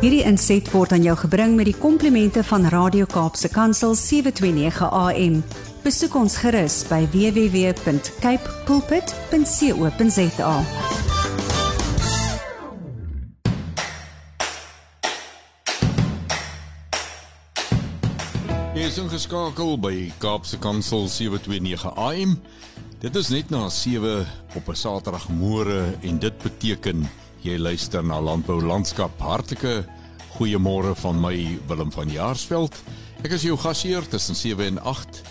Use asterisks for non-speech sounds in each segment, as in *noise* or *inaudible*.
Hierdie inset word aan jou gebring met die komplimente van Radio Kaapse Kansel 729 AM. Besoek ons gerus by www.cape pulpit.co.za. Jy is ingeskakel by Kaapse Kansel 729 AM. Dit is net na 7 op 'n Saterdagmôre en dit beteken jy luister na Landbou Landskap. Hartlike goeiemôre van my Willem van Jaarsveld. Ek is jou gasheer tussen 7 en 8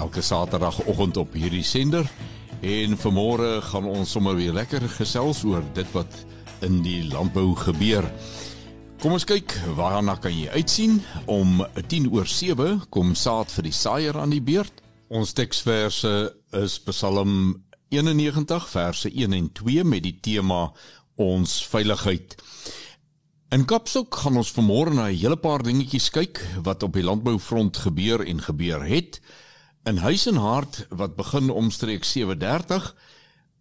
elke Saterdagoggend op hierdie sender. En vanmôre gaan ons sommer weer lekker gesels oor dit wat in die landbou gebeur. Kom ons kyk waarna kan jy uitsien om 10 oor 7 kom saad vir die saaier aan die beurt. Ons teksverse is Psalm 91 verse 1 en 2 met die tema ons veiligheid. In Kapstok gaan ons vanmôre na 'n hele paar dingetjies kyk wat op die landboufront gebeur en gebeur het. In Huis en Hart wat begin omstreeks 7:30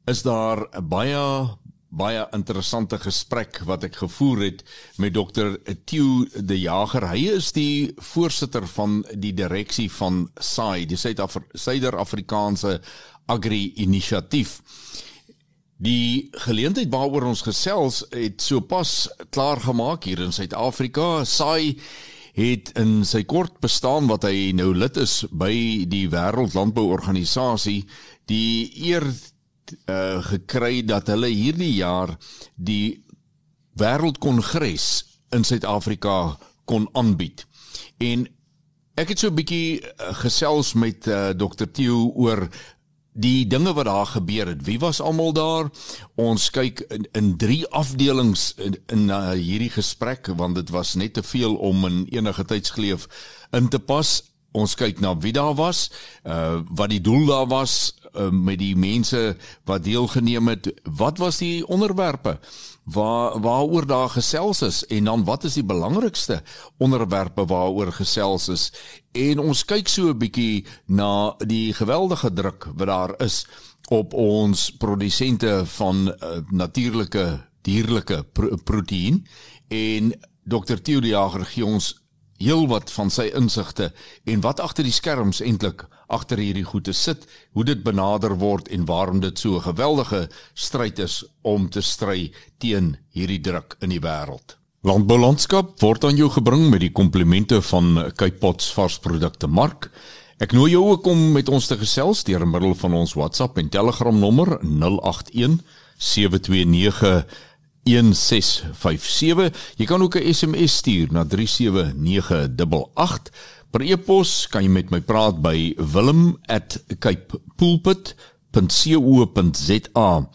is daar baie baie interessante gesprek wat ek gevoer het met dokter Theo de Jager. Hy is die voorsitter van die direksie van SAI, die Suider-Afrikaanse Agri Inisiatief. Die geleentheid waaroor ons gesels het sopas klaar gemaak hier in Suid-Afrika. SAI het in sy kort bestaan wat hy nou lid is by die Wêreldlandbouorganisasie die eer uh, gekry dat hulle hierdie jaar die wêreldkongres in Suid-Afrika kon aanbied. En ek het so 'n bietjie uh, gesels met uh, Dr Theo oor die dinge wat daar gebeur het. Wie was almal daar? Ons kyk in, in drie afdelings in, in uh, hierdie gesprek want dit was net te veel om in enige tydsgeleef in te pas. Ons kyk na wie daar was, uh wat die doel daar was, uh, met die mense wat deelgeneem het. Wat was die onderwerpe? Waar waaroor daar gesels is en dan wat is die belangrikste onderwerpe waaroor gesels is? En ons kyk so 'n bietjie na die geweldige druk wat daar is op ons produsente van uh, natuurlike dierlike pro proteïen en Dr. Theo de Jager gee ons heelwat van sy insigte en wat agter die skerms eintlik agter hierdie goede sit, hoe dit benader word en waarom dit so 'n geweldige stryd is om te stry teen hierdie druk in die wêreld. Landboulandskap word aan jou gebring met die komplimente van Cape Pots varsprodukte Mark. Ek nooi jou ook om met ons te gesels deur middel van ons WhatsApp en Telegram nommer 081 729 1657. Jy kan ook 'n SMS stuur na 37988. Per e-pos kan jy met my praat by wilhelm@capepulpit.co.za.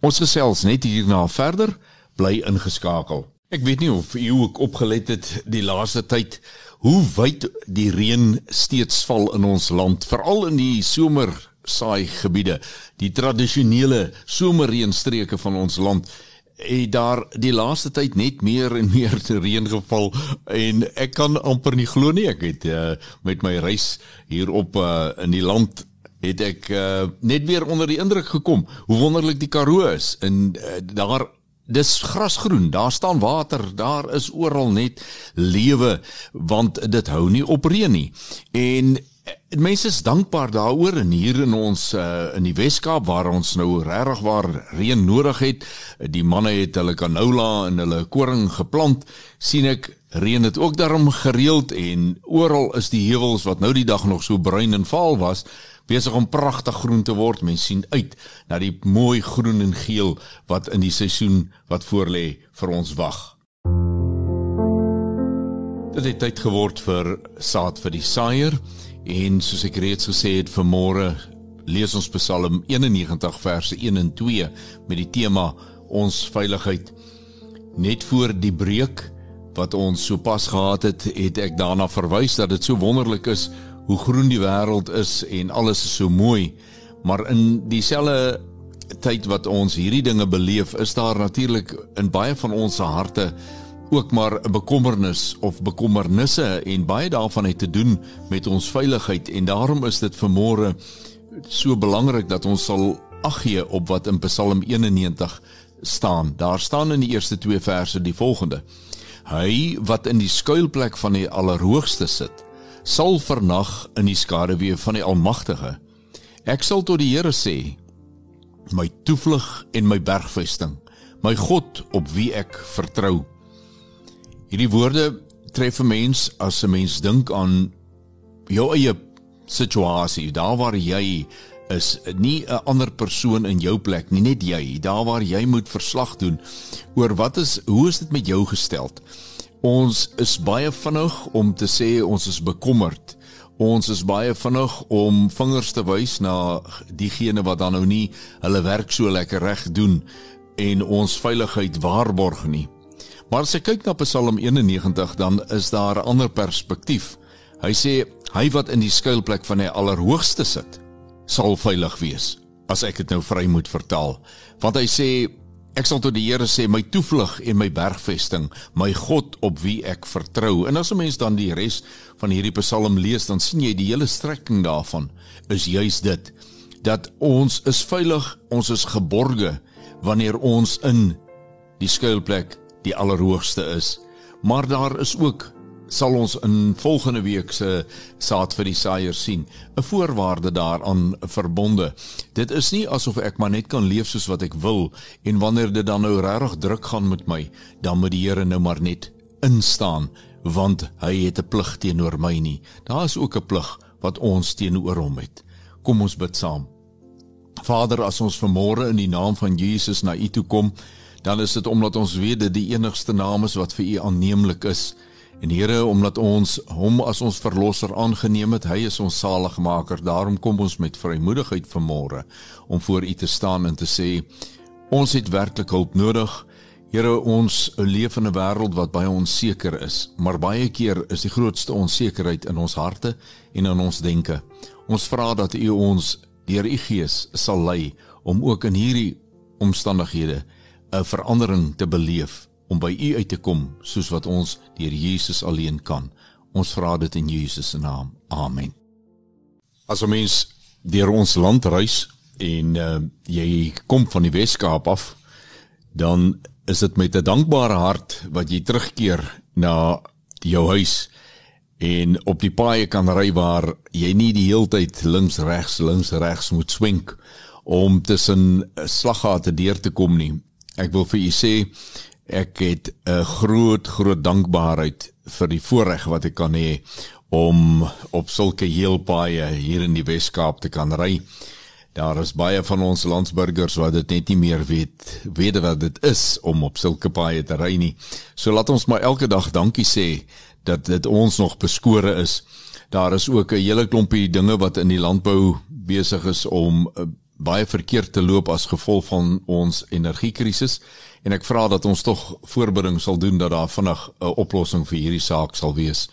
Ons gesels net hierna verder. Bly ingeskakel. Ek weet nie of u ook opgelet het die laaste tyd hoe wyd die reën steeds val in ons land, veral in die somer saai gebiede, die tradisionele somerreënstreke van ons land het daar die laaste tyd net meer en meer *laughs* reën geval en ek kan amper nie glo nie. Ek het uh, met my reis hier op uh, in die land het ek uh, net weer onder die indruk gekom hoe wonderlik die Karoo is en uh, daar dis grasgroen daar staan water daar is oral net lewe want dit hou nie op reën nie. En mense is dankbaar daaroor en hier in ons uh, in die Weskaap waar ons nou regtig waar reën nodig het. Die manne het hulle canola en hulle koring geplant. Sien ek reën het ook daarom gereeld en oral is die heuwels wat nou die dag nog so bruin en vaal was besig om pragtig groen te word. Mens sien uit na die mooi groen en geel wat in die seisoen wat voorlê vir ons wag. Dit het tyd geword vir saad vir die saaier En soos ek reeds gesê het vanmôre lees ons Psalm 91 verse 1 en 2 met die tema ons veiligheid. Net voor die breek wat ons sopas gehad het, het ek daarna verwys dat dit so wonderlik is hoe groen die wêreld is en alles is so mooi. Maar in dieselfde tyd wat ons hierdie dinge beleef, is daar natuurlik in baie van ons harte ook maar 'n bekommernis of bekommernisse en baie daarvan het te doen met ons veiligheid en daarom is dit vanmôre so belangrik dat ons sal ag gee op wat in Psalm 91 staan. Daar staan in die eerste twee verse die volgende: Hy wat in die skuilplek van die Allerhoogste sit, sal vernag in die skaduwee van die Almagtige. Ek sal tot die Here sê, my toevlug en my bergvesting, my God op wie ek vertrou. Hierdie woorde tref 'n mens as 'n mens dink aan jou eie situasie, daar waar jy is, nie 'n ander persoon in jou plek nie, net jy, daar waar jy moet verslag doen oor wat is hoe is dit met jou gesteld? Ons is baie vinnig om te sê ons is bekommerd. Ons is baie vinnig om vingers te wys na diegene wat dan nou nie hulle werk so lekker reg doen en ons veiligheid waarborg nie. Maar as jy kyk na Psalm 91 dan is daar 'n ander perspektief. Hy sê hy wat in die skuilplek van die Allerhoogste sit, sal veilig wees. As ek dit nou vry moet vertaal, want hy sê Ek sal tot die Here sê my toevlug en my bergvesting, my God op wie ek vertrou. En as 'n mens dan die res van hierdie Psalm lees, dan sien jy die hele strekking daarvan is juis dit dat ons is veilig, ons is geborge wanneer ons in die skuilplek die Allerhoogste is. Maar daar is ook sal ons in volgende week se saad vir die saaier sien. 'n Voorwaarde daaraan verbonde. Dit is nie asof ek maar net kan leef soos wat ek wil en wanneer dit dan nou regtig druk gaan met my, dan moet die Here nou maar net instaan want hy het 'n plig teenoor my nie. Daar is ook 'n plig wat ons teenoor hom het. Kom ons bid saam. Vader, as ons vanmôre in die naam van Jesus na U toe kom, dan is dit omdat ons weet dat die enigste naam is wat vir U aanneemlik is. En Here, omdat ons hom as ons verlosser aangeneem het, hy is ons saligmaker. Daarom kom ons met vrymoedigheid vanmôre om voor U te staan en te sê ons het werklik hulp nodig. Here, ons leef in 'n wêreld wat baie onseker is, maar baie keer is die grootste onsekerheid in ons harte en in ons denke. Ons vra dat U ons deur U Gees sal lei om ook in hierdie omstandighede 'n verandering te beleef om by U uit te kom soos wat ons deur Jesus alleen kan. Ons vra dit in Jesus se naam. Amen. As 'n mens deur ons land reis en uh, jy kom van die Wes-Kaap af, dan is dit met 'n dankbare hart wat jy terugkeer na jou huis en op die paaie kan ry waar jy nie die hele tyd links regs links regs moet swenk om tussen slaggate deur te kom nie. Ek wil vir u sê ek het 'n groot groot dankbaarheid vir die voorreg wat ek kan hê om op sulke heelpaaie hier in die Wes-Kaap te kan ry. Daar is baie van ons landsburgers wat dit net nie meer weet weet wat dit is om op sulke paaie te ry nie. So laat ons maar elke dag dankie sê dat dit ons nog beskore is. Daar is ook 'n hele klompie dinge wat in die landbou besig is om uh, baie verkeerd te loop as gevolg van ons energiekrisis en ek vra dat ons tog voorbereiding sal doen dat daar vinnig 'n oplossing vir hierdie saak sal wees.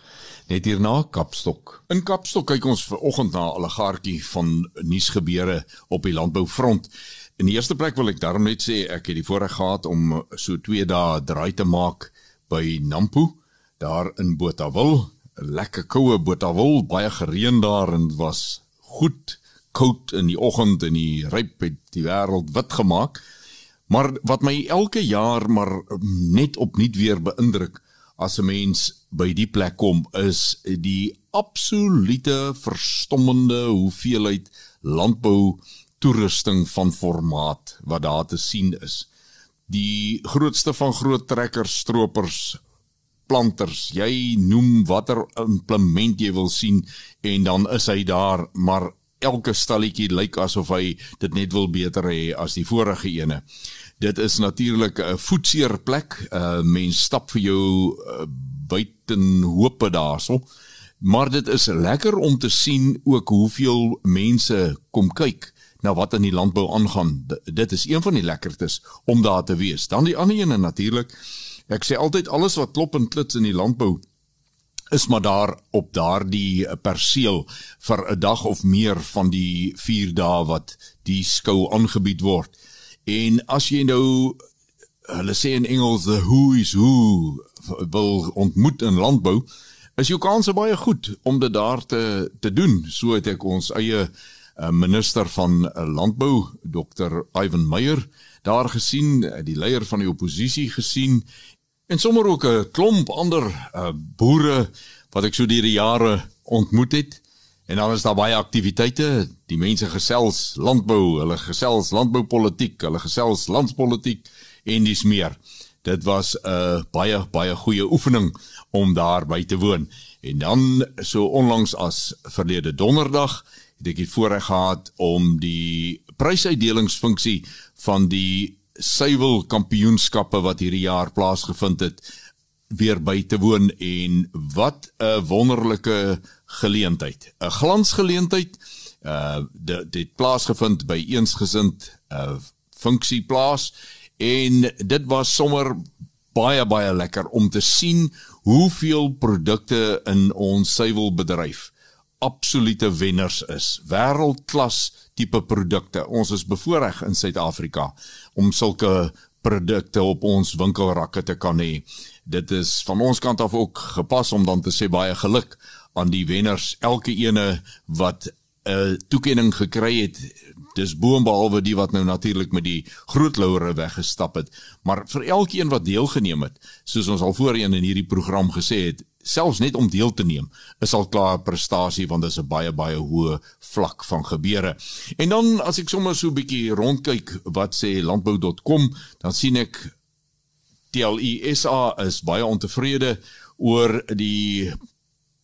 Net hierna Kapstok. In Kapstok kyk ons vanoggend na 'n allegaartjie van nuusgebeure op die landboufront. In die eerste plek wil ek daarom net sê ek het die voorreg gehad om so 2 dae draai te maak by Nampo daar in Botawil. Lekker koue Botawil, baie gereën daar en was goed koud in die oggend en die ryp het die wêreld wit gemaak. Maar wat my elke jaar maar net opnuut weer beïndruk as 'n mens by die plek kom is die absolute verstommende hoeveelheid landbou toerusting van formaat wat daar te sien is. Die grootste van groot trekkers, stropers, planters, jy noem watter implement jy wil sien en dan is hy daar, maar elke stalletjie lyk asof hy dit net wil beter hê as die vorige ene. Dit is natuurlik 'n voetseer plek. Uh mens stap vir jou uh, buiten hope daarso. Maar dit is lekker om te sien ook hoeveel mense kom kyk na wat in die landbou aangaan. D dit is een van die lekkertes om daar te wees. Dan die ander ene natuurlik. Ek sê altyd alles wat klop en klits in die landbou is maar daar op daardie perseel vir 'n dag of meer van die 4 dae wat die skou aangebied word. En as jy nou hulle sê in Engels the who is who wil ontmoet in landbou, is jou kanse baie goed om dit daar te te doen. So het ek ons eie uh, minister van uh, landbou, Dr. Ivan Meyer, daar gesien, die leier van die oppositie gesien En sommer ook 'n klomp ander uh, boere wat ek so deur die jare ontmoet het. En dan is daar baie aktiwiteite. Die mense gesels landbou, hulle gesels landboupolitiek, hulle gesels landspolitiek en dis meer. Dit was 'n uh, baie baie goeie oefening om daar by te woon. En dan so onlangs as verlede donderdag het ek die voorreg gehad om die prysuitdelingsfunksie van die suiwel kampioenskappe wat hierdie jaar plaasgevind het weer by te woon en wat 'n wonderlike geleentheid. 'n Glansgeleentheid. Uh dit het plaasgevind by eensgesind uh funksieplaas en dit was sommer baie baie lekker om te sien hoeveel produkte in ons suiwelbedryf absolute wenners is. Wêreldklas tipe produkte. Ons is bevoorreg in Suid-Afrika om sulke produkte op ons winkelrakke te kan hê. Dit is van ons kant af ook gepas om dan te sê baie geluk aan die wenners, elke ene wat 'n toekenning gekry het. Dis boonbehalwe die wat nou natuurlik met die groot laure weggestap het, maar vir elkeen wat deelgeneem het, soos ons al voorheen in hierdie program gesê het, selfs net om deel te neem is al klaar 'n prestasie want dit is 'n baie baie hoë vlak van gebeure. En dan as ek sommer so 'n bietjie rondkyk wat sê landbou.com, dan sien ek TLISA is baie ontevrede oor die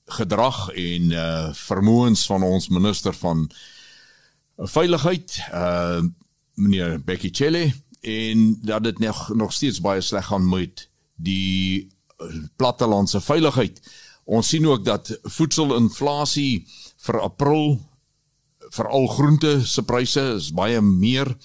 gedrag en uh vermoëns van ons minister van veiligheid uh meneer Becky Cele en dat dit nog nog steeds baie sleg gaan met die plattelandse veiligheid. Ons sien ook dat voedselinflasie vir April vir al groente se pryse is baie meer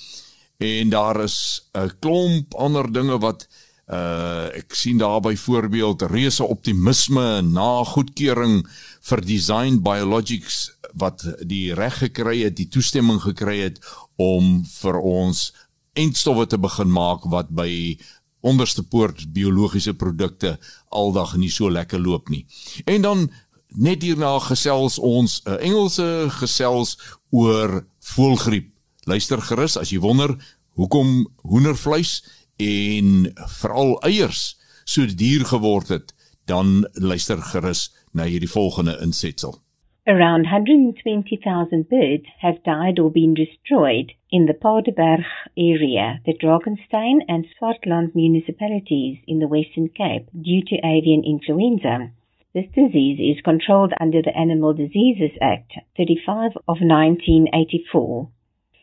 en daar is 'n klomp ander dinge wat uh ek sien daar byvoorbeeld reuse optimisme na goedkeuring vir design biologics wat die reg gekry het, die toestemming gekry het om vir ons eindstowwe te begin maak wat by onderste poort biologiese produkte aldag nie so lekker loop nie. En dan net hierna gesels ons 'n uh, Engelse gesels oor voelgriep. Luister gerus as jy wonder hoekom hoendervleis en veral eiers so duur geword het, dan luister gerus na hierdie volgende insetsel. Around 120,000 birds have died or been destroyed in the Paardeberg area, the Drakenstein and Swartland municipalities in the Western Cape due to avian influenza. This disease is controlled under the Animal Diseases Act 35 of 1984.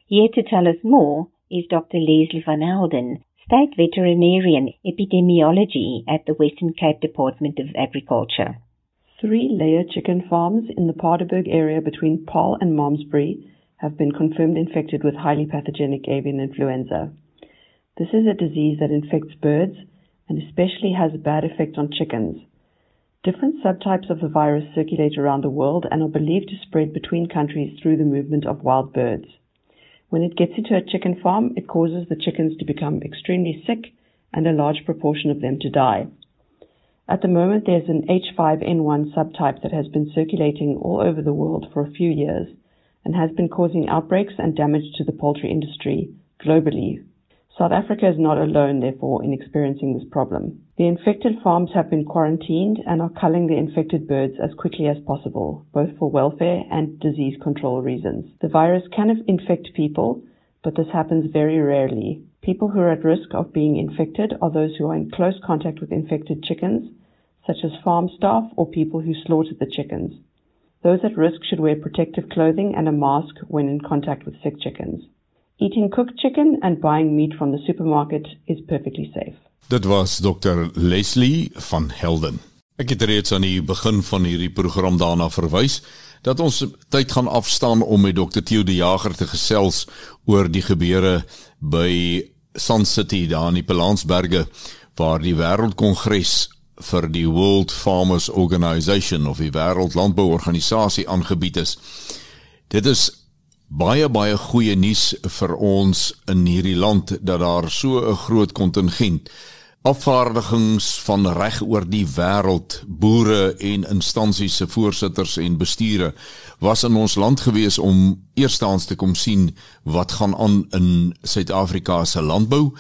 Here to tell us more is Dr. Leslie van Alden, State Veterinarian Epidemiology at the Western Cape Department of Agriculture. Three layer chicken farms in the Paardeberg area between Paul and Malmesbury have been confirmed infected with highly pathogenic avian influenza. This is a disease that infects birds and especially has a bad effect on chickens. Different subtypes of the virus circulate around the world and are believed to spread between countries through the movement of wild birds. When it gets into a chicken farm, it causes the chickens to become extremely sick and a large proportion of them to die. At the moment, there's an H5N1 subtype that has been circulating all over the world for a few years and has been causing outbreaks and damage to the poultry industry globally. South Africa is not alone, therefore, in experiencing this problem. The infected farms have been quarantined and are culling the infected birds as quickly as possible, both for welfare and disease control reasons. The virus can infect people, but this happens very rarely. People who are at risk of being infected are those who are in close contact with infected chickens, such as farm staff or people who slaughtered the chickens. Those at risk should wear protective clothing and a mask when in contact with sick chickens. Eating cooked chicken and buying meat from the supermarket is perfectly safe. Dit was Dr Leslie van Helden. Ek het reeds aan die begin van hierdie program daarna verwys dat ons tyd gaan afstaan om met Dr Theo de Jager te gesels oor die gebeure by Sun City daar in die Pelansberge waar die Wêreldkongres vir die World Farmers Organization of die Wêreldlandbouorganisasie aangebied is. Dit is baie baie goeie nuus vir ons in hierdie land dat daar so 'n groot kontingent afvaardigings van reg oor die wêreld boere en instansies se voorsitters en besture was in ons land gewees om eerstens te kom sien wat gaan aan in Suid-Afrika se landbou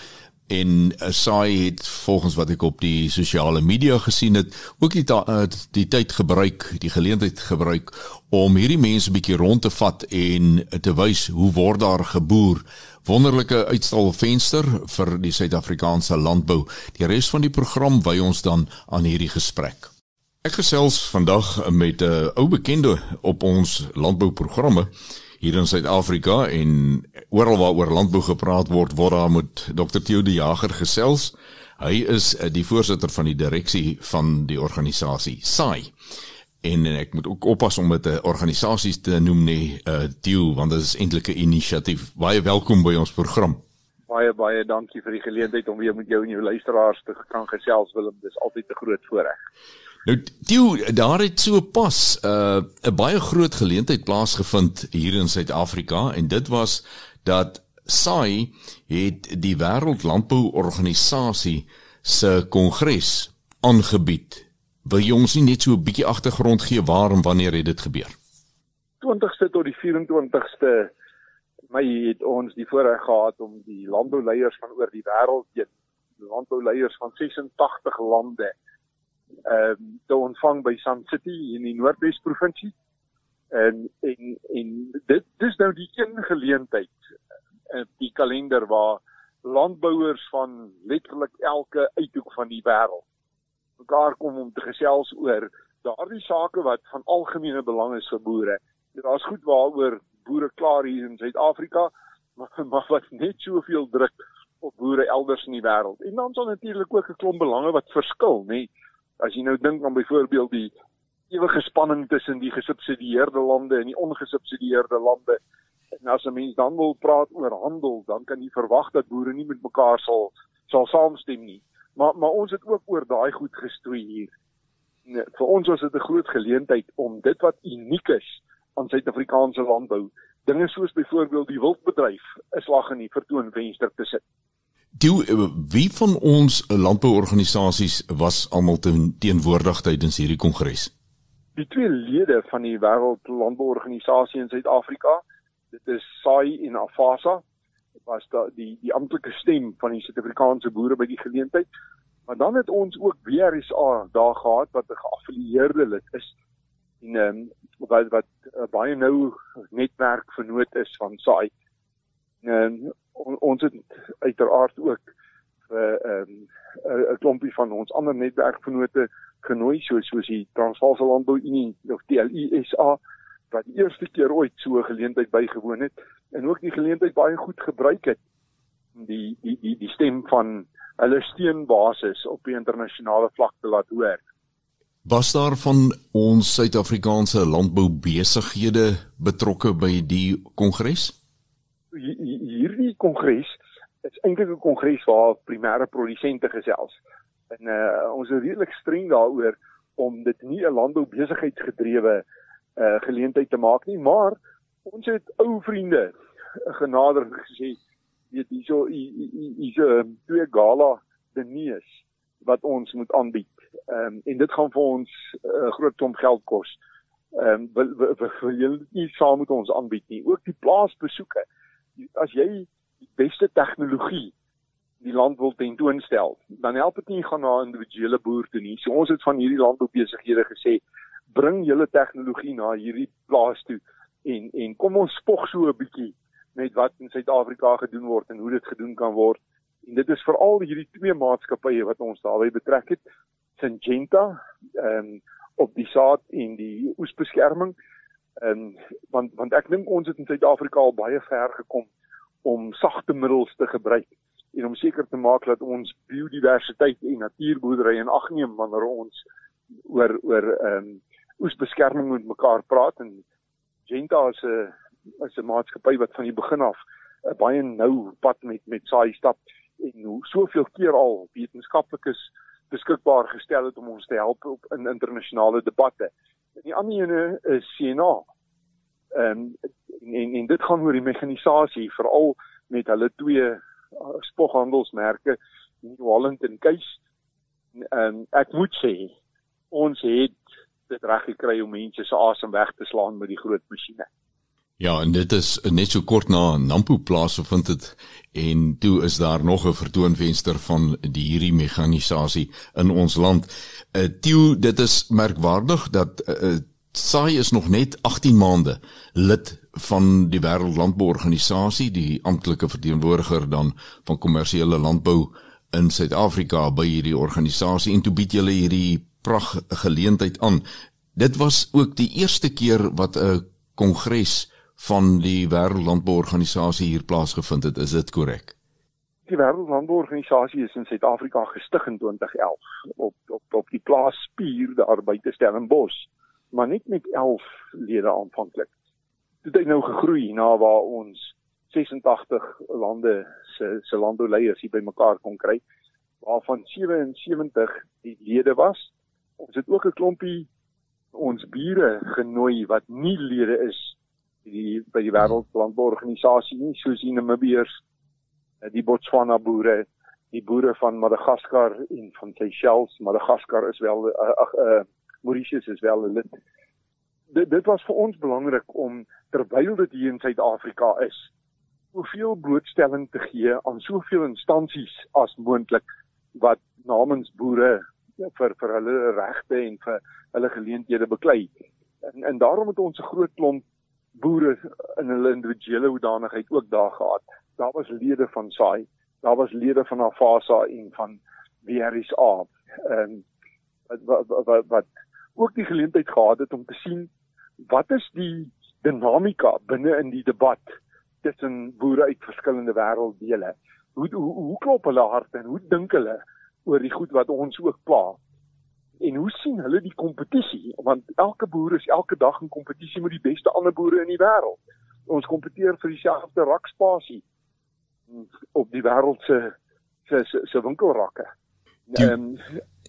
en uh, saai het volgens wat ek op die sosiale media gesien het ook die uh, die tyd gebruik die geleentheid gebruik om hierdie mense bietjie rond te vat en te wys hoe word daar geboer. Wonderlike uitstalvenster vir die Suid-Afrikaanse landbou. Die res van die program wy ons dan aan hierdie gesprek. Ek gesels vandag met 'n uh, ou bekende op ons landbouprogramme hier in Suid-Afrika en oral waaroor landbou gepraat word, word daar met Dr. Theo de Jager gesels. Hy is eh, die voorsitter van die direksie van die organisasie SAI. En ek moet ook oppas om dit 'n organisasie te noem nie, uh Theo, want dit is eintlik 'n inisiatief. Baie welkom by ons program. Baie baie dankie vir die geleentheid om weer met jou en jou luisteraars te kan gesels Willem. Dis altyd 'n groot voorreg. Nou toe daar het so pas 'n uh, baie groot geleentheid plaasgevind hier in Suid-Afrika en dit was dat SAI het die Wêreldlandbouorganisasie se kongres aangebied. Wil jy ons net so 'n bietjie agtergrond gee waarom wanneer het dit gebeur? 20ste tot die 24ste Mei het ons die voorreg gehad om die landbouleiers van oor die wêreld, die landbouleiers van 86 lande ehm um, te ontvang by Sun City in die Noordwes provinsie. En en en dit dis nou die een geleentheid in uh, die kalender waar landbouers van letterlik elke uithoek van die wêreld mekaar kom om te gesels oor daardie sake wat van algemene belang is vir boere. Daar's goed waaroor boere klaar hier in Suid-Afrika, *laughs* maar maar wat net soveel druk op boere elders in die wêreld. En dan is daar natuurlik ook 'n klomp belange wat verskil, nê. Nee as jy nou dink aan byvoorbeeld die ewige spanning tussen die gesubsidieerde lande en die ongesubsidieerde lande en as 'n mens dan wil praat oor handel dan kan jy verwag dat boere nie met mekaar sal sal saamstem nie. Maar maar ons het ook oor daai goed gestoei hier. Nee, vir ons was dit 'n groot geleentheid om dit wat uniek is aan Suid-Afrikaanse landbou dinge soos byvoorbeeld die wildbedryf 'n slag in die vertoonvenster te sit Die wie van ons landbouorganisasies was almal teenwoordig tydens hierdie kongres? Die twee lede van die Wêreld Landbouorganisasie in Suid-Afrika, dit is SAI en AFASA, was da die die amptelike stem van die Suid-Afrikaanse boere by die geleentheid. Maar dan het ons ook WRSA daar gehad wat 'n geaffilieerde lid is en ehm um, wat wat uh, baie nou netwerk vernoot is van SAI. En on, ons het uiteraard ook vir ehm um, 'n klompie van ons ander netwerkvennote genooi soos soos die Transvaalse Landbou Unie of TLUSA wat die eerste keer ooit so 'n geleentheid bygewoon het en ook die geleentheid baie goed gebruik het die die die die stem van hulle steunbasis op die internasionale vlak te laat hoor. Was daar van ons Suid-Afrikaanse landboubesighede betrokke by die kongres? Hierdie kongres is eintlik 'n kongres waar primêre produsente gesels. En uh ons is redelik streng daaroor om dit nie 'n landboubesigheidsgedrewe uh geleentheid te maak nie, maar ons het ou vriende genader gesê weet hierso hierso twee gala dinees wat ons moet aanbied. Ehm um, en dit gaan vir ons 'n uh, groot klomp geld kos. Ehm um, wil, wil julle nie saam met ons aanbied nie. Ook die plaasbesoeke as jy die beste tegnologie die land wil tentoonstel, dan help dit nie gaan na 'n individuele boer toe nie. So ons het van hierdie landboubesighede gesê, bring julle tegnologie na hierdie plaas toe en en kom ons spog so 'n bietjie met wat in Suid-Afrika gedoen word en hoe dit gedoen kan word. En dit is veral hierdie twee maatskappye wat ons daarbey betrek het, Syngenta, ehm um, op die saad en die oesbeskerming En want want ek dink ons het in Suid-Afrika al baie ver gekom om sagte middels te gebruik en om seker te maak dat ons biodiversiteit en natuurboerdery in ag neem wanneer ons oor oor ehm um, oesbeskerming met mekaar praat en Genta is 'n is 'n maatskappy wat van die begin af 'n baie nou pad met met saai stap en hoe soveel keer al wetenskaplikes beskikbaar gestel het om ons te help op in internasionale debatte. Die ander ene is CNA. Ehm en, en en dit gaan oor die mekanisasie veral met hulle twee uh, spoghandelsmerke New Holland en Keis. Ehm ek moet sê ons het dit reg gekry om mense se asem weg te slaan met die groot masjiene. Ja, en dit is net so kort na Nampo plaas vind dit en toe is daar nog 'n vertoonvenster van die hierdie mekanisasie in ons land. Uh Tieu, dit is merkwaardig dat uh, SAI is nog net 18 maande lid van die Wêreldlandbouorganisasie, die amptelike verteenwoordiger dan van kommersiële landbou in Suid-Afrika by hierdie organisasie en toe bied julle hierdie pragt geleentheid aan. Dit was ook die eerste keer wat 'n kongres van die Wêreldlandbouorganisasie hier plaasgevind het, is dit korrek? Die Wêreldlandbouorganisasie is in Suid-Afrika gestig in 2011 op op op die plaas Spier daar buite Stellenbosch, maar net met 11 lede aanvanklik. Dit het nou gegroei na waar ons 86 lande se se landbouleiers hier bymekaar kon kry, waarvan 77 die lede was. Ons het ook 'n klompie ons bure genooi wat nie lede is die by die wêreldlandbouorganisasie nie soos die Namibiërs eh, die Botswana boere die boere van Madagaskar en van Seychelles. Madagaskar is wel eh, ag uh, Mauritius is wel 'n lid dit dit was vir ons belangrik om terwyl dit hier in Suid-Afrika is soveel blootstelling te gee aan soveel instansies as moontlik wat namens boere vir vir hulle regte en vir hulle geleenthede beklei. En en daarom het ons 'n groot klomp boere in hulle individuele hoedanigheid ook daar gehad. Daar was lede van SAI, daar was lede van Afasa en van WRSA. Ehm wat wat wat wat ook die geleentheid gehad het om te sien wat is die dinamika binne in die debat tussen boere uit verskillende wêrelddele. Hoe, hoe hoe klop hulle harte en hoe dink hulle oor die goed wat ons ook pla? En hoe sien hulle die kompetisie? Want elke boer is elke dag in kompetisie met die beste ander boere in die wêreld. Ons kompeteer vir dieselfde rakspasie op die wêreld se se se, se winkelrakke. Ehm um,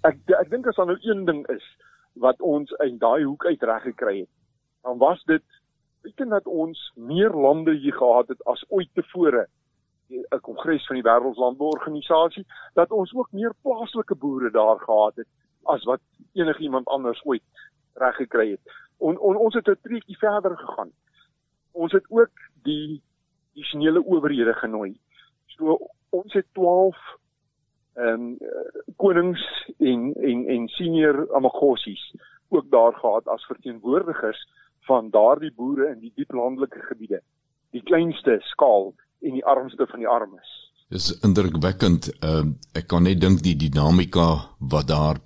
ek ek dink as daar nou een ding is wat ons uit daai hoek uit reg gekry het, dan was dit weet dat ons meer lande hier gehad het as ooit tevore 'n kongres van die wêreldlandbouorganisasie dat ons ook meer plaaslike boere daar gehad het as wat enigiemand anders ooit reg gekry het. On, on, ons het 'n treetjie verder gegaan. Ons het ook die Chinese owerhede genooi. So ons het 12 ehm um, konings en en en senior amagosies ook daar gehad as verteenwoordigers van daardie boere in die diep landelike gebiede. Die kleinste skaal en die armste van die armes. Dis indrukwekkend. Ehm uh, ek kan net dink die dinamika wat daar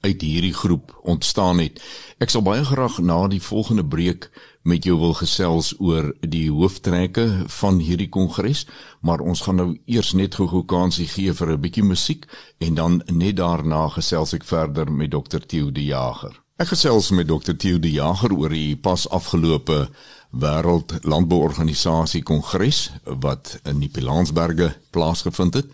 uit hierdie groep ontstaan het. Ek sal baie graag na die volgende breek met jou wil gesels oor die hooftrekke van hierdie kongres, maar ons gaan nou eers net gou-gou kansie gee vir 'n bietjie musiek en dan net daarna gesels ek verder met Dr. Theo de Jager. Ek gesels met Dr. Theo de Jager oor die pas afgelope Wêreld Landbouorganisasie Kongres wat in die Pilansberge plaasgevind het.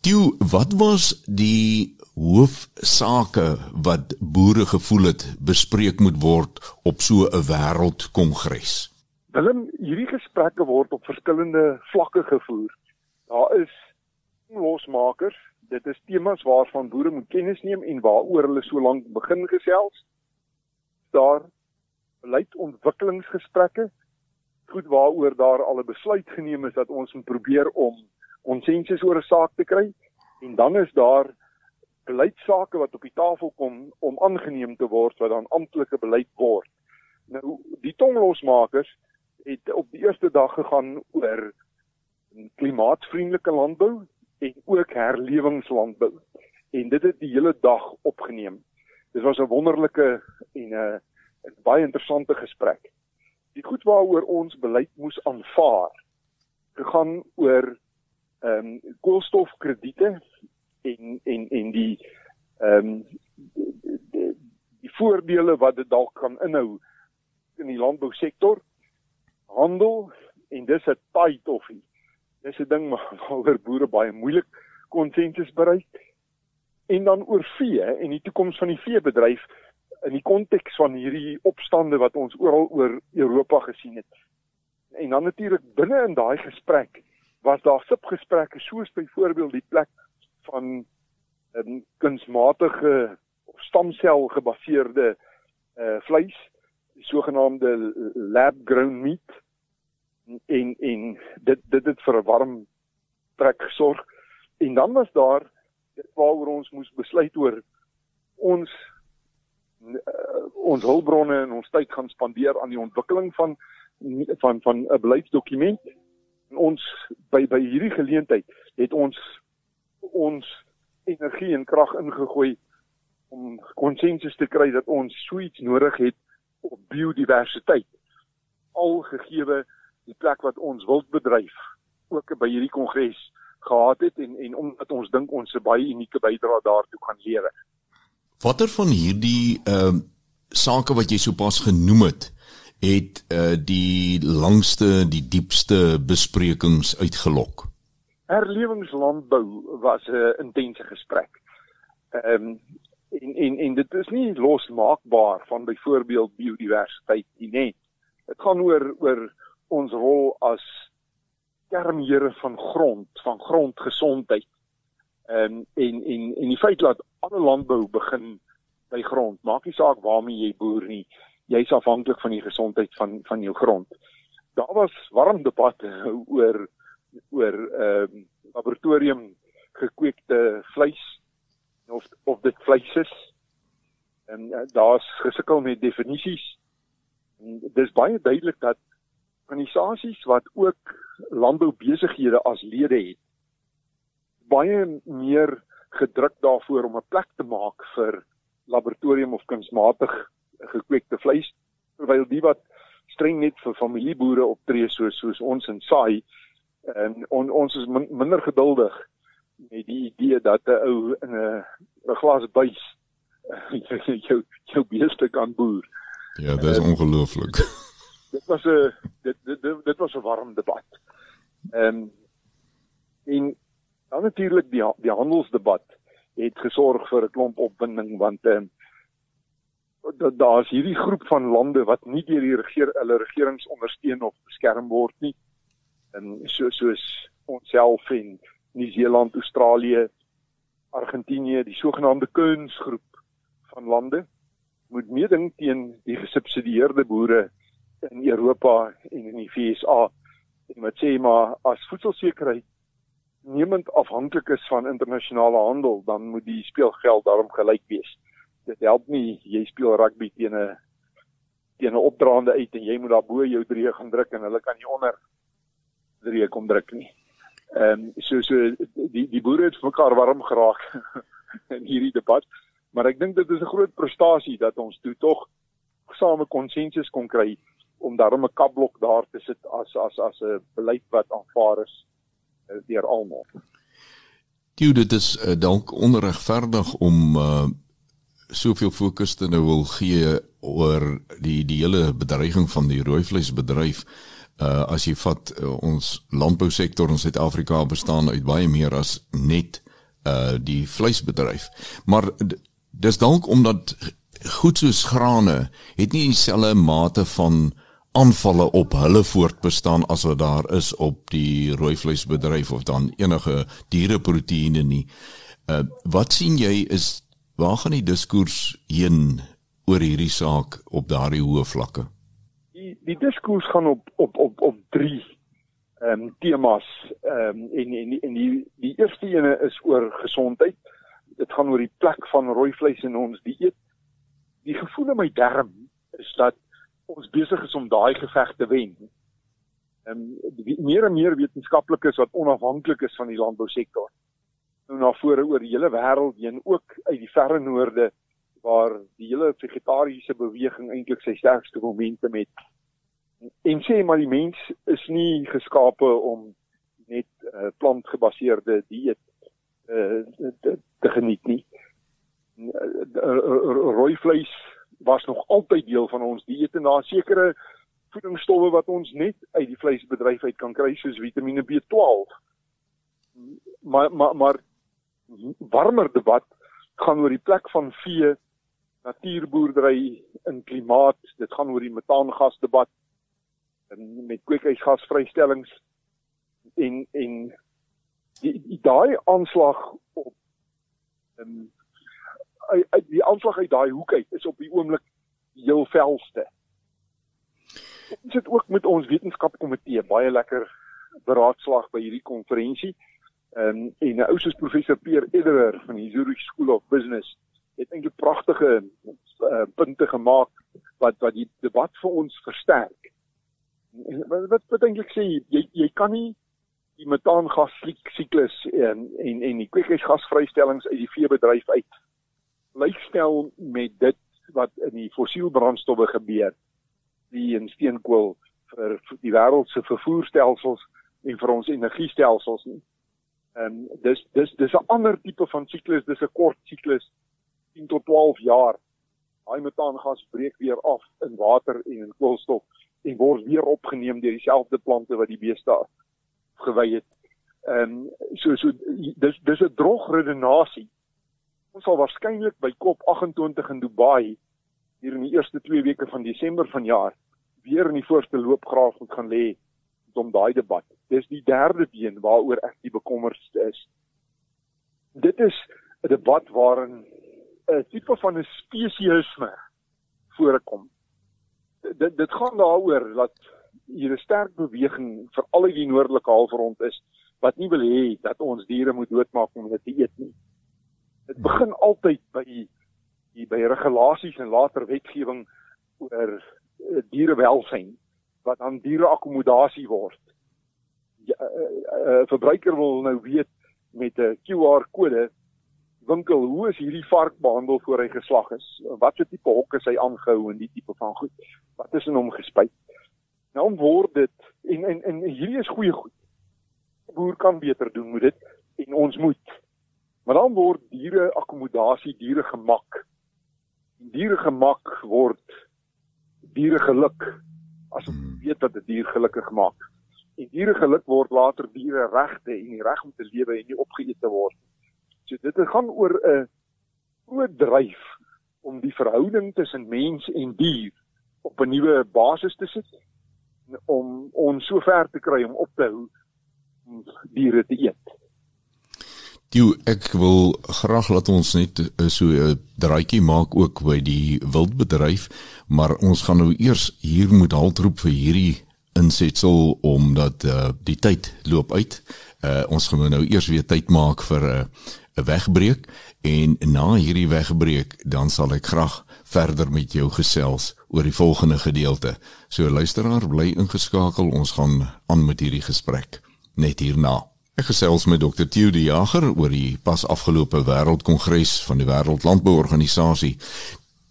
Theo, wat was die hoofsaake wat boere gevoel het bespreek moet word op so 'n wêreldkongres? Willem, hierdie gesprekke word op verskillende vlakke gevoer. Daar is losmakers, dit is temas waarvan boere moet kennis neem en waaroor hulle so lank begin gesels. Daar beleidontwikkelingsgesprekke, goed waaroor daar al 'n besluit geneem is dat ons moet probeer om konsensus oor 'n saak te kry. En dan is daar beleidsake wat op die tafel kom om aangeneem te word wat dan amptelike beleid word. Nou die tonglosmakers het op die eerste dag gegaan oor klimaatvriendelike landbou en ook herlewingslandbou. En dit het die hele dag opgeneem. Dit was 'n wonderlike en 'n baie interessante gesprek. Die goed waaroor ons beleid moes aanvaar gegaan oor ehm um, koolstofkrediete en en en die ehm um, die, die, die voordele wat dit dalk kan inhou in die landbousektor handel en dis 'n taai toffie. Dis 'n ding *laughs* waaroor boere baie moeilik konsensus bereik. En dan oor vee en die toekoms van die veebedryf in die konteks van hierdie opstande wat ons oral oor Europa gesien het. En dan natuurlik binne in daai gesprek was daar subgesprekke soos byvoorbeeld die plek van um, kunsmatige of stamsel gebaseerde uh vleis, die sogenaamde lab grown meat en en dit dit het vir 'n warm trek gesorg. En dan was daar dit waaroor ons moes besluit oor ons uh, ons hulpbronne en ons tyd gaan spandeer aan die ontwikkeling van van van 'n beleidsdokument. Ons by by hierdie geleentheid het ons ons energie en krag ingegooi om konsensus te kry dat ons suits nodig het op biodiversiteit. Al gegeewe die plek wat ons wildbedryf ook by hierdie kongres gehad het en en omdat ons dink ons 'n baie unieke bydrae daartoe kan lewer. Watter van hierdie ehm uh, sake wat jy sopas genoem het, het uh die langste, die diepste besprekings uitgelok? Herlewingslandbou was 'n intense gesprek. Ehm um, en en en dit is nie losmaakbaar van byvoorbeeld biodiversiteit nie net. Dit gaan oor oor ons rol as kermhere van grond, van grondgesondheid. Ehm um, en en en die feit dat alle landbou begin by grond, maak nie saak waarmee jy boer nie, jy's afhanklik van die gesondheid van van jou grond. Daar was warm debatte *laughs* oor oor ehm um, laboratorium gekweekte vleis of of dit vleis is. En uh, daar's gesukkel met definisies. En dis baie duidelik dat organisasies wat ook landboubesighede as lede het baie meer gedruk daarvoor om 'n plek te maak vir laboratorium of kunsmatig gekweekte vleis terwyl die wat streng net vir familieboere optree soos soos ons in saai en on, ons is min, minder geduldig met die idee dat 'n ou in 'n 'n glas buis *laughs* jou jou beeste kan boer. Ja, dit is ongelooflik. *laughs* Dit was 'n dit dit dit was 'n warm debat. Ehm um, en dan natuurlik die die handelsdebat het gesorg vir 'n klomp opwinding want ehm um, daar's hierdie groep van lande wat nie deur die regeer hulle regerings ondersteun of beskerm word nie. En so soos onsself en Nieu-Seeland, Australië, Argentinië, die sogenaamde Kunsgroep van lande moet meeding teen die gesubsidieerde boere in Europa en in die VSA en wat sê maar as voedselsekerheid niemand afhanklik is van internasionale handel dan moet die speelgeld daarom gelyk wees. Dit help nie jy speel rugby teen 'n teen 'n opdraande uit en jy moet daar bo jou drie gaan druk en hulle kan nie onder drie kom druk nie. Ehm um, so so die die boere het mekaar warm geraak *laughs* in hierdie debat, maar ek dink dit is 'n groot prestasie dat ons toe tog gesame konsensus kon kry om daarom 'n kapblok daar te sit as as as 'n beleid wat aanvaar is eh, deur almal. Jy dit is uh, dalk onregverdig om uh, soveel fokus te nou wil gee oor die die hele bedreiging van die rooi vleisbedryf. Uh as jy vat uh, ons landbousektor in Suid-Afrika bestaan uit baie meer as net uh die vleisbedryf. Maar dis dalk omdat goed soos grane het nie dieselfde mate van aanvalle op hulle voortbestaan as wat daar is op die rooi vleisbedryf of dan enige diereproteïene nie. Uh wat sien jy is waar gaan die diskurs heen oor hierdie saak op daardie hoë vlakke? Die die diskurs gaan op op op op 3 ehm um, temas ehm um, en en en die die eerste ene is oor gesondheid. Dit gaan oor die plek van rooi vleis in ons dieet. Die gevoel in my darm is dat ons besig is om daai geveg te wen. En meer en meer wetenskaplikes wat onafhanklik is van die landbousektor. Nou na vore oor die hele wêreld heen ook uit die verre noorde waar die hele vegetariese beweging eintlik sy sterkste momente met en sê maar die mens is nie geskape om net uh, plantgebaseerde dieet uh, te, te geniet nie. Uh, rooi vleis was nog altyd deel van ons dieet en daar sekere voedingsstowwe wat ons net uit die vleisbedryf uit kan kry soos Vitamiene B12. Maar maar maar warmer debat gaan oor die plek van vee natuurboerdery in klimaat. Dit gaan oor die metaangas debat met kweekhuisgasvrystellings en en die, daai aanslag op um, uit die aanslag uit daai hoek uit is op die oomblik heel velste. Ons het ook met ons wetenskapkomitee baie lekker beraadslag by hierdie konferensie. Ehm um, en 'n ou soos professor Peer Ederer van die Zurich School of Business het eintlik pragtige uh, punte gemaak wat wat die debat vir ons versterk. Wat wat, wat eintlik sê jy jy kan nie die metaangas siklus en en en die kweekhuisgasvrystellings uit die veebedryf uit lykstel met dit wat in die fossielbrandstowwe gebeur die in steenkool vir, vir die wêreld se vervoerstelsels en vir ons energiestelsels nie. Ehm dis dis dis 'n ander tipe van siklus, dis 'n kort siklus 10 tot 12 jaar. Daai metaangas breek weer af in water en in koolstof en word weer opgeneem deur dieselfde plante wat die beeste gewy het. Ehm um, so so dis dis 'n droog redenasie. Ons sal waarskynlik by COP 28 in Dubai hier in die eerste 2 weke van Desember vanjaar weer in die voorste loopgraaf moet gaan lê om daai debat. Dis die derde been waaroor ek die bekommerdste is. Dit is 'n debat waarin 'n tipe van 'n spesiesisme voorkom. Dit dit gaan daaroor dat hier 'n sterk beweging vir al die noordelike halfrond is wat nie wil hê dat ons diere moet doodmaak om dit te eet nie. Dit begin altyd by die by regulasies en later wetgewing oor eh, dierewelsyn wat aan diereakkommodasie word. 'n ja, uh, uh, verbruiker wil nou weet met 'n QR kode winkel hoe is hierdie vark behandel voor hy geslag is? Wat se tipe hok is hy aangehou en die tipe van goed? Wat is in hom gespuit? Nou word dit en en en hierdie is goeie goed. Boer kan beter doen met dit en ons moet. Maar dan word diere akkommodasie, diere gemak. Diere gemak word diere geluk as ons hmm. weet dat 'n die dier gelukkig maak. En diere geluk word later diere regte en die reg om te lewe en nie opgeëet te word. So dit gaan oor 'n groot dryf om die verhouding tussen mens en dier op 'n nuwe basis te sit om ons so ver te kry om op te hou om diere te eet. Jy ek wil graag laat ons net eh, so 'n draaitjie maak ook by die wildbedryf, maar ons gaan nou eers hier moet haltroep vir hierdie insetsel omdat uh, die tyd loop uit. Uh, ons gaan nou eers weer tyd maak vir 'n uh, wegbreek en na hierdie wegbreek dan sal ek graag verder met jou gesels oor die volgende gedeelte. So luisteraar, bly ingeskakel. Ons gaan aan met hierdie gesprek net hierna. Ek gesels met Dr. Theo De Jager oor die pas afgelope wêreldkongres van die Wêreldlandbouorganisasie.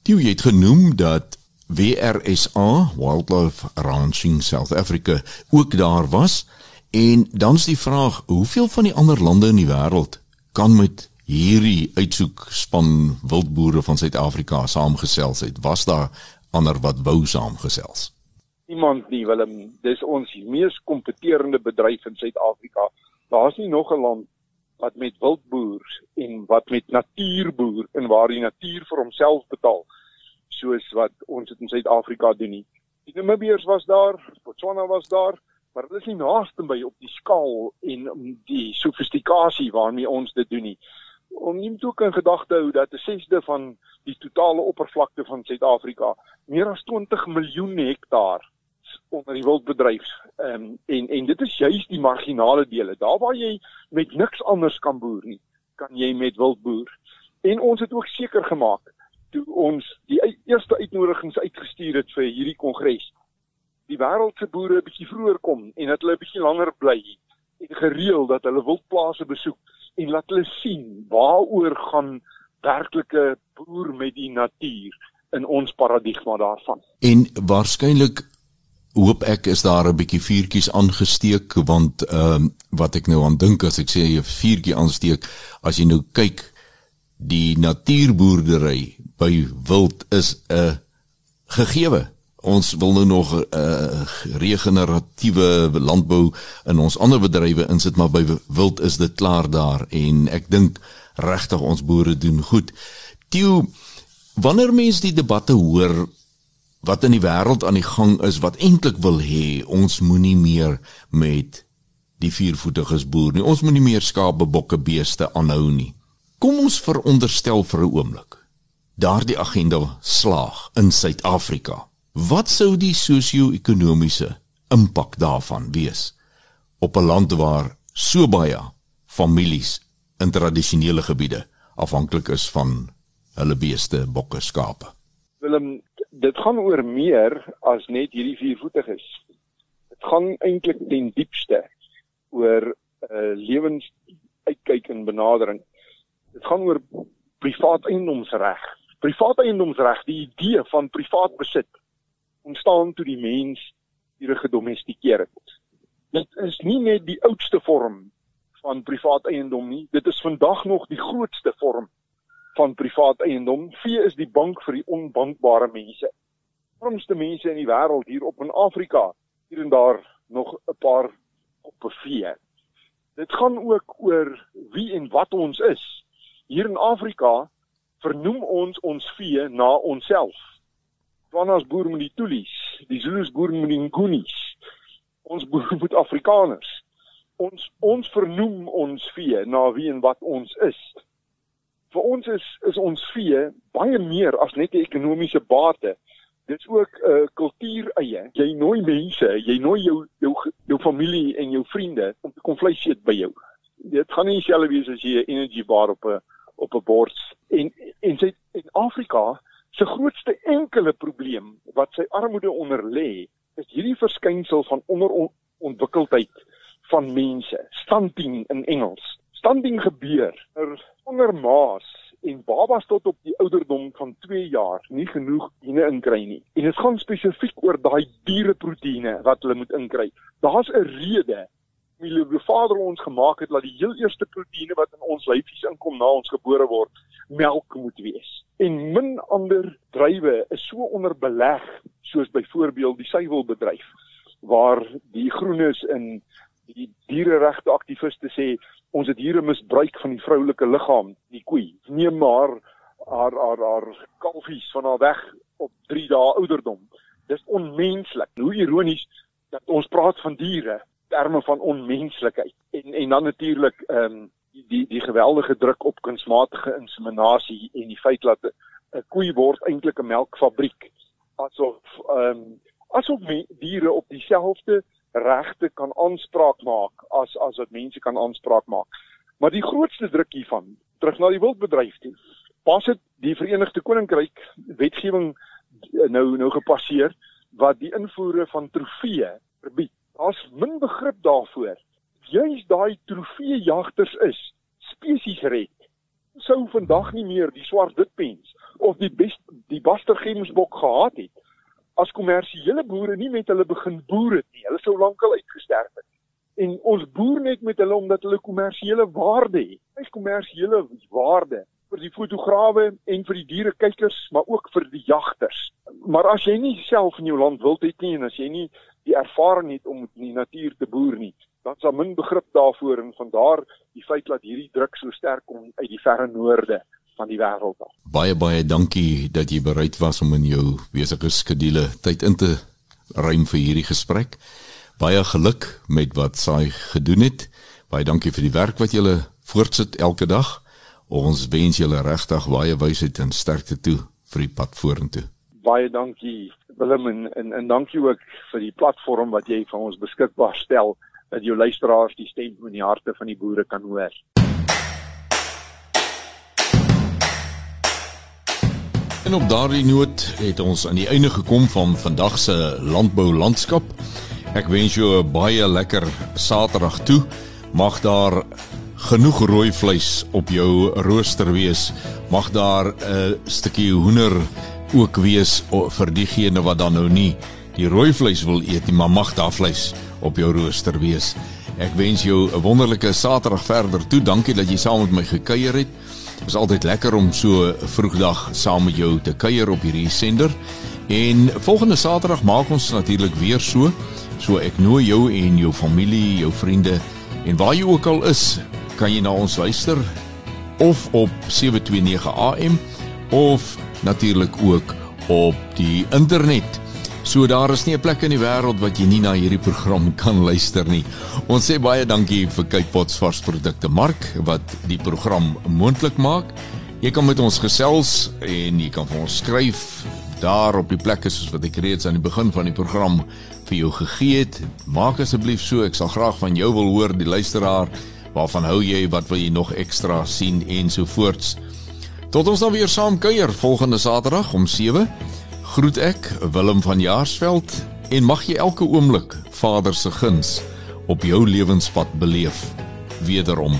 Theo het genoem dat WRSA, Wildlife Ranching South Africa, ook daar was en dan's die vraag, hoeveel van die ander lande in die wêreld kan met hierdie uitsoekspan wildboere van Suid-Afrika saamgesels het? Was daar ander wat wou saamgesels? Niemand nie, Willem. Dis ons mees kompeterende bedryf in Suid-Afrika daar's nie nog 'n land wat met wildboer en wat met natuurboer en waar die natuur vir homself betaal soos wat ons dit in Suid-Afrika doen nie. Die Namibiërs was daar, Botswana was daar, maar dit is nie naaste by op die skaal en die sofistikasie waarmee ons dit doen nie. Om nie toe kan gedagte hou dat 'n sesde van die totale oppervlakte van Suid-Afrika, meer as 20 miljoen hektaar onder die wildbedryf. Ehm um, en en dit is juist die marginale dele. Daar waar jy met niks anders kan boer nie, kan jy met wild boer. En ons het ook seker gemaak toe ons die eerste uitnodigings uitgestuur het vir hierdie kongres. Die wêreld se boere 'n bietjie vroeër kom en dat hulle 'n bietjie langer bly en gereeld dat hulle wildplase besoek en laat hulle sien waaroor gaan werklike boer met die natuur in ons paradigma daarvan. En waarskynlik hoop ek is daar 'n bietjie vuurtjies aangesteek want ehm uh, wat ek nou aan dink as ek sê jy vuurtjie aansteek as jy nou kyk die natuurboerdery by wild is 'n gegewe ons wil nou nog 'n uh, regeneratiewe landbou in ons ander bedrywe insit maar by wild is dit klaar daar en ek dink regtig ons boere doen goed. Tieu wanneer mense die debatte hoor wat in die wêreld aan die gang is wat eintlik wil hê ons moenie meer met die viervoetiges boer nie. Ons moenie meer skape, bokke, beeste aanhou nie. Kom ons veronderstel vir 'n oomblik daardie agenda slaag in Suid-Afrika. Wat sou die sosio-ekonomiese impak daarvan wees op 'n land waar so baie families in tradisionele gebiede afhanklik is van hulle beeste, bokke, skape? Willem, dit gaan oor meer as net hierdie viervoetiges. Dit gaan eintlik ten diepste oor 'n uh, eh, lewensuitkyk en benadering. Dit gaan oor privaat eiendomsreg. Privaat eiendomsreg, die idee van privaat besit ontstaan toe die mens hier gedomestikeer het. Dit is nie net die oudste vorm van privaat eiendom nie, dit is vandag nog die grootste vorm van privaat eiendom. Vee is die bank vir die onbankbare mense. Armste mense in die wêreld hier op in Afrika, hier en daar nog 'n paar op 'n vee. Dit gaan ook oor wie en wat ons is. Hier in Afrika vernoem ons ons vee na onsself. Swanas boer met die Tulis, die Zulus boer met die Nguni's. Ons boer met Afrikaners. Ons ons vernoem ons vee na wie en wat ons is. Vir ons is is ons vee baie meer as net 'n ekonomiese bate. Dit is ook 'n uh, kultuur eie. Jy nooi mense, jy nooi jou jou jou familie en jou vriende om te kom vleis eet by jou. Dit gaan nie dieselfde wees as jy 'n energy bar op 'n op 'n bord en en sy in Afrika se grootste enkele probleem wat sy armoede onder lê is hierdie verskynsel van onderontwikkeldheid van mense stunting in Engels. Stunting gebeur er onder maas en babas tot op die ouderdom van 2 jaar nie genoeg diene inkry nie. En dit gaan spesifiek oor daai diereproteïene wat hulle moet inkry. Daar's 'n rede my vader ons gemaak het dat die heel eerste proteïene wat in ons lyfies inkom na ons gebore word, melk moet wees. En min ander drywe is so onderbeleg soos byvoorbeeld die suiwelbedryf waar die groenes in die diereregte aktiviste sê ons het hier 'n misbruik van die vroulike liggaam, die koei. Neem maar haar haar haar kalfies van haar weg op 3 dae ouderdom. Dis onmenslik. Hoe ironies dat ons praat van diere terme van onmenslikheid en en dan natuurlik ehm um, die, die geweldige druk op kunsmatige inseminasie en die feit dat 'n koei word eintlik 'n melkfabriek asof ehm um, asof diere op dieselfde regte kan aanspraak maak as as wat mense kan aanspraak maak. Maar die grootste druk hiervan terug na die wildbedryf toe. Pas dit die Verenigde Koninkryk wetgewing nou nou gepasseer wat die invoere van trofee verbied daar's min begrip daarvoor. Juist daai trofeejagters is spesies red. Sou vandag nie meer die swart witpens of die best, die bastergemsbok gehad het as kommersiële boere nie met hulle begin boer het nie. Hulle sou lankal uitgesterf het. En ons boer net met hulle omdat hulle kommersiële waarde het. Dis kommersiële waarde vir die fotograwe en vir die dierekykers, maar ook vir die jagters. Maar as jy nie self in jou land wild het nie en as jy nie die ervaring het om in die natuur te boer nie, dan sal min begrip daarvoor en van daar die feit dat hierdie druk so sterk kom uit die verre noorde van die wêreld af. Baie baie dankie dat jy bereid was om in jou besige skedule tyd in te ruim vir hierdie gesprek. Baie geluk met wat Saai gedoen het. Baie dankie vir die werk wat julle voortsit elke dag. Ons wens julle regtig baie wysheid en sterkte toe vir die pad vorentoe. Baie dankie Willem en, en en dankie ook vir die platform wat jy vir ons beskikbaar stel dat jou luisteraars die stem in die harte van die boere kan hoor. En op daardie noot het ons aan die einde gekom van vandag se landbou landskap. Ek wens jou 'n baie lekker Saterdag toe. Mag daar genoeg rooi vleis op jou rooster wees. Mag daar 'n stukkie hoender ook wees vir diegene wat dan nou nie die rooi vleis wil eet nie, maar mag daar vleis op jou rooster wees. Ek wens jou 'n wonderlike Saterdag verder toe. Dankie dat jy saam met my gekuier het. Dit is altyd lekker om so vroegdag saam met jou te kuier op hierdie sender. En volgende Saterdag maak ons natuurlik weer so. So ek nooi jou en jou familie, jou vriende en waar jy ook al is, kan jy na ons luister of op 729 AM of natuurlik ook op die internet. So daar is nie 'n plek in die wêreld wat jy nie na hierdie program *laughs* kan luister nie. Ons sê baie dankie vir Kyk Pots vars produkte Mark wat die program moontlik maak. Jy kan met ons gesels en jy kan vir ons skryf daar op die plekke soos wat ek reeds aan die begin van die program vir jou gegee het. Maak asseblief so, ek sal graag van jou wil hoor, die luisteraar, waarvan hou jy, wat wil jy nog ekstra sien en so voorts. Tot ons dan weer saam kuier volgende Saterdag om 7. Groet ek Willem van Jaarsveld en mag jy elke oomblik Vader se guns op jou lewenspad beleef. Wederom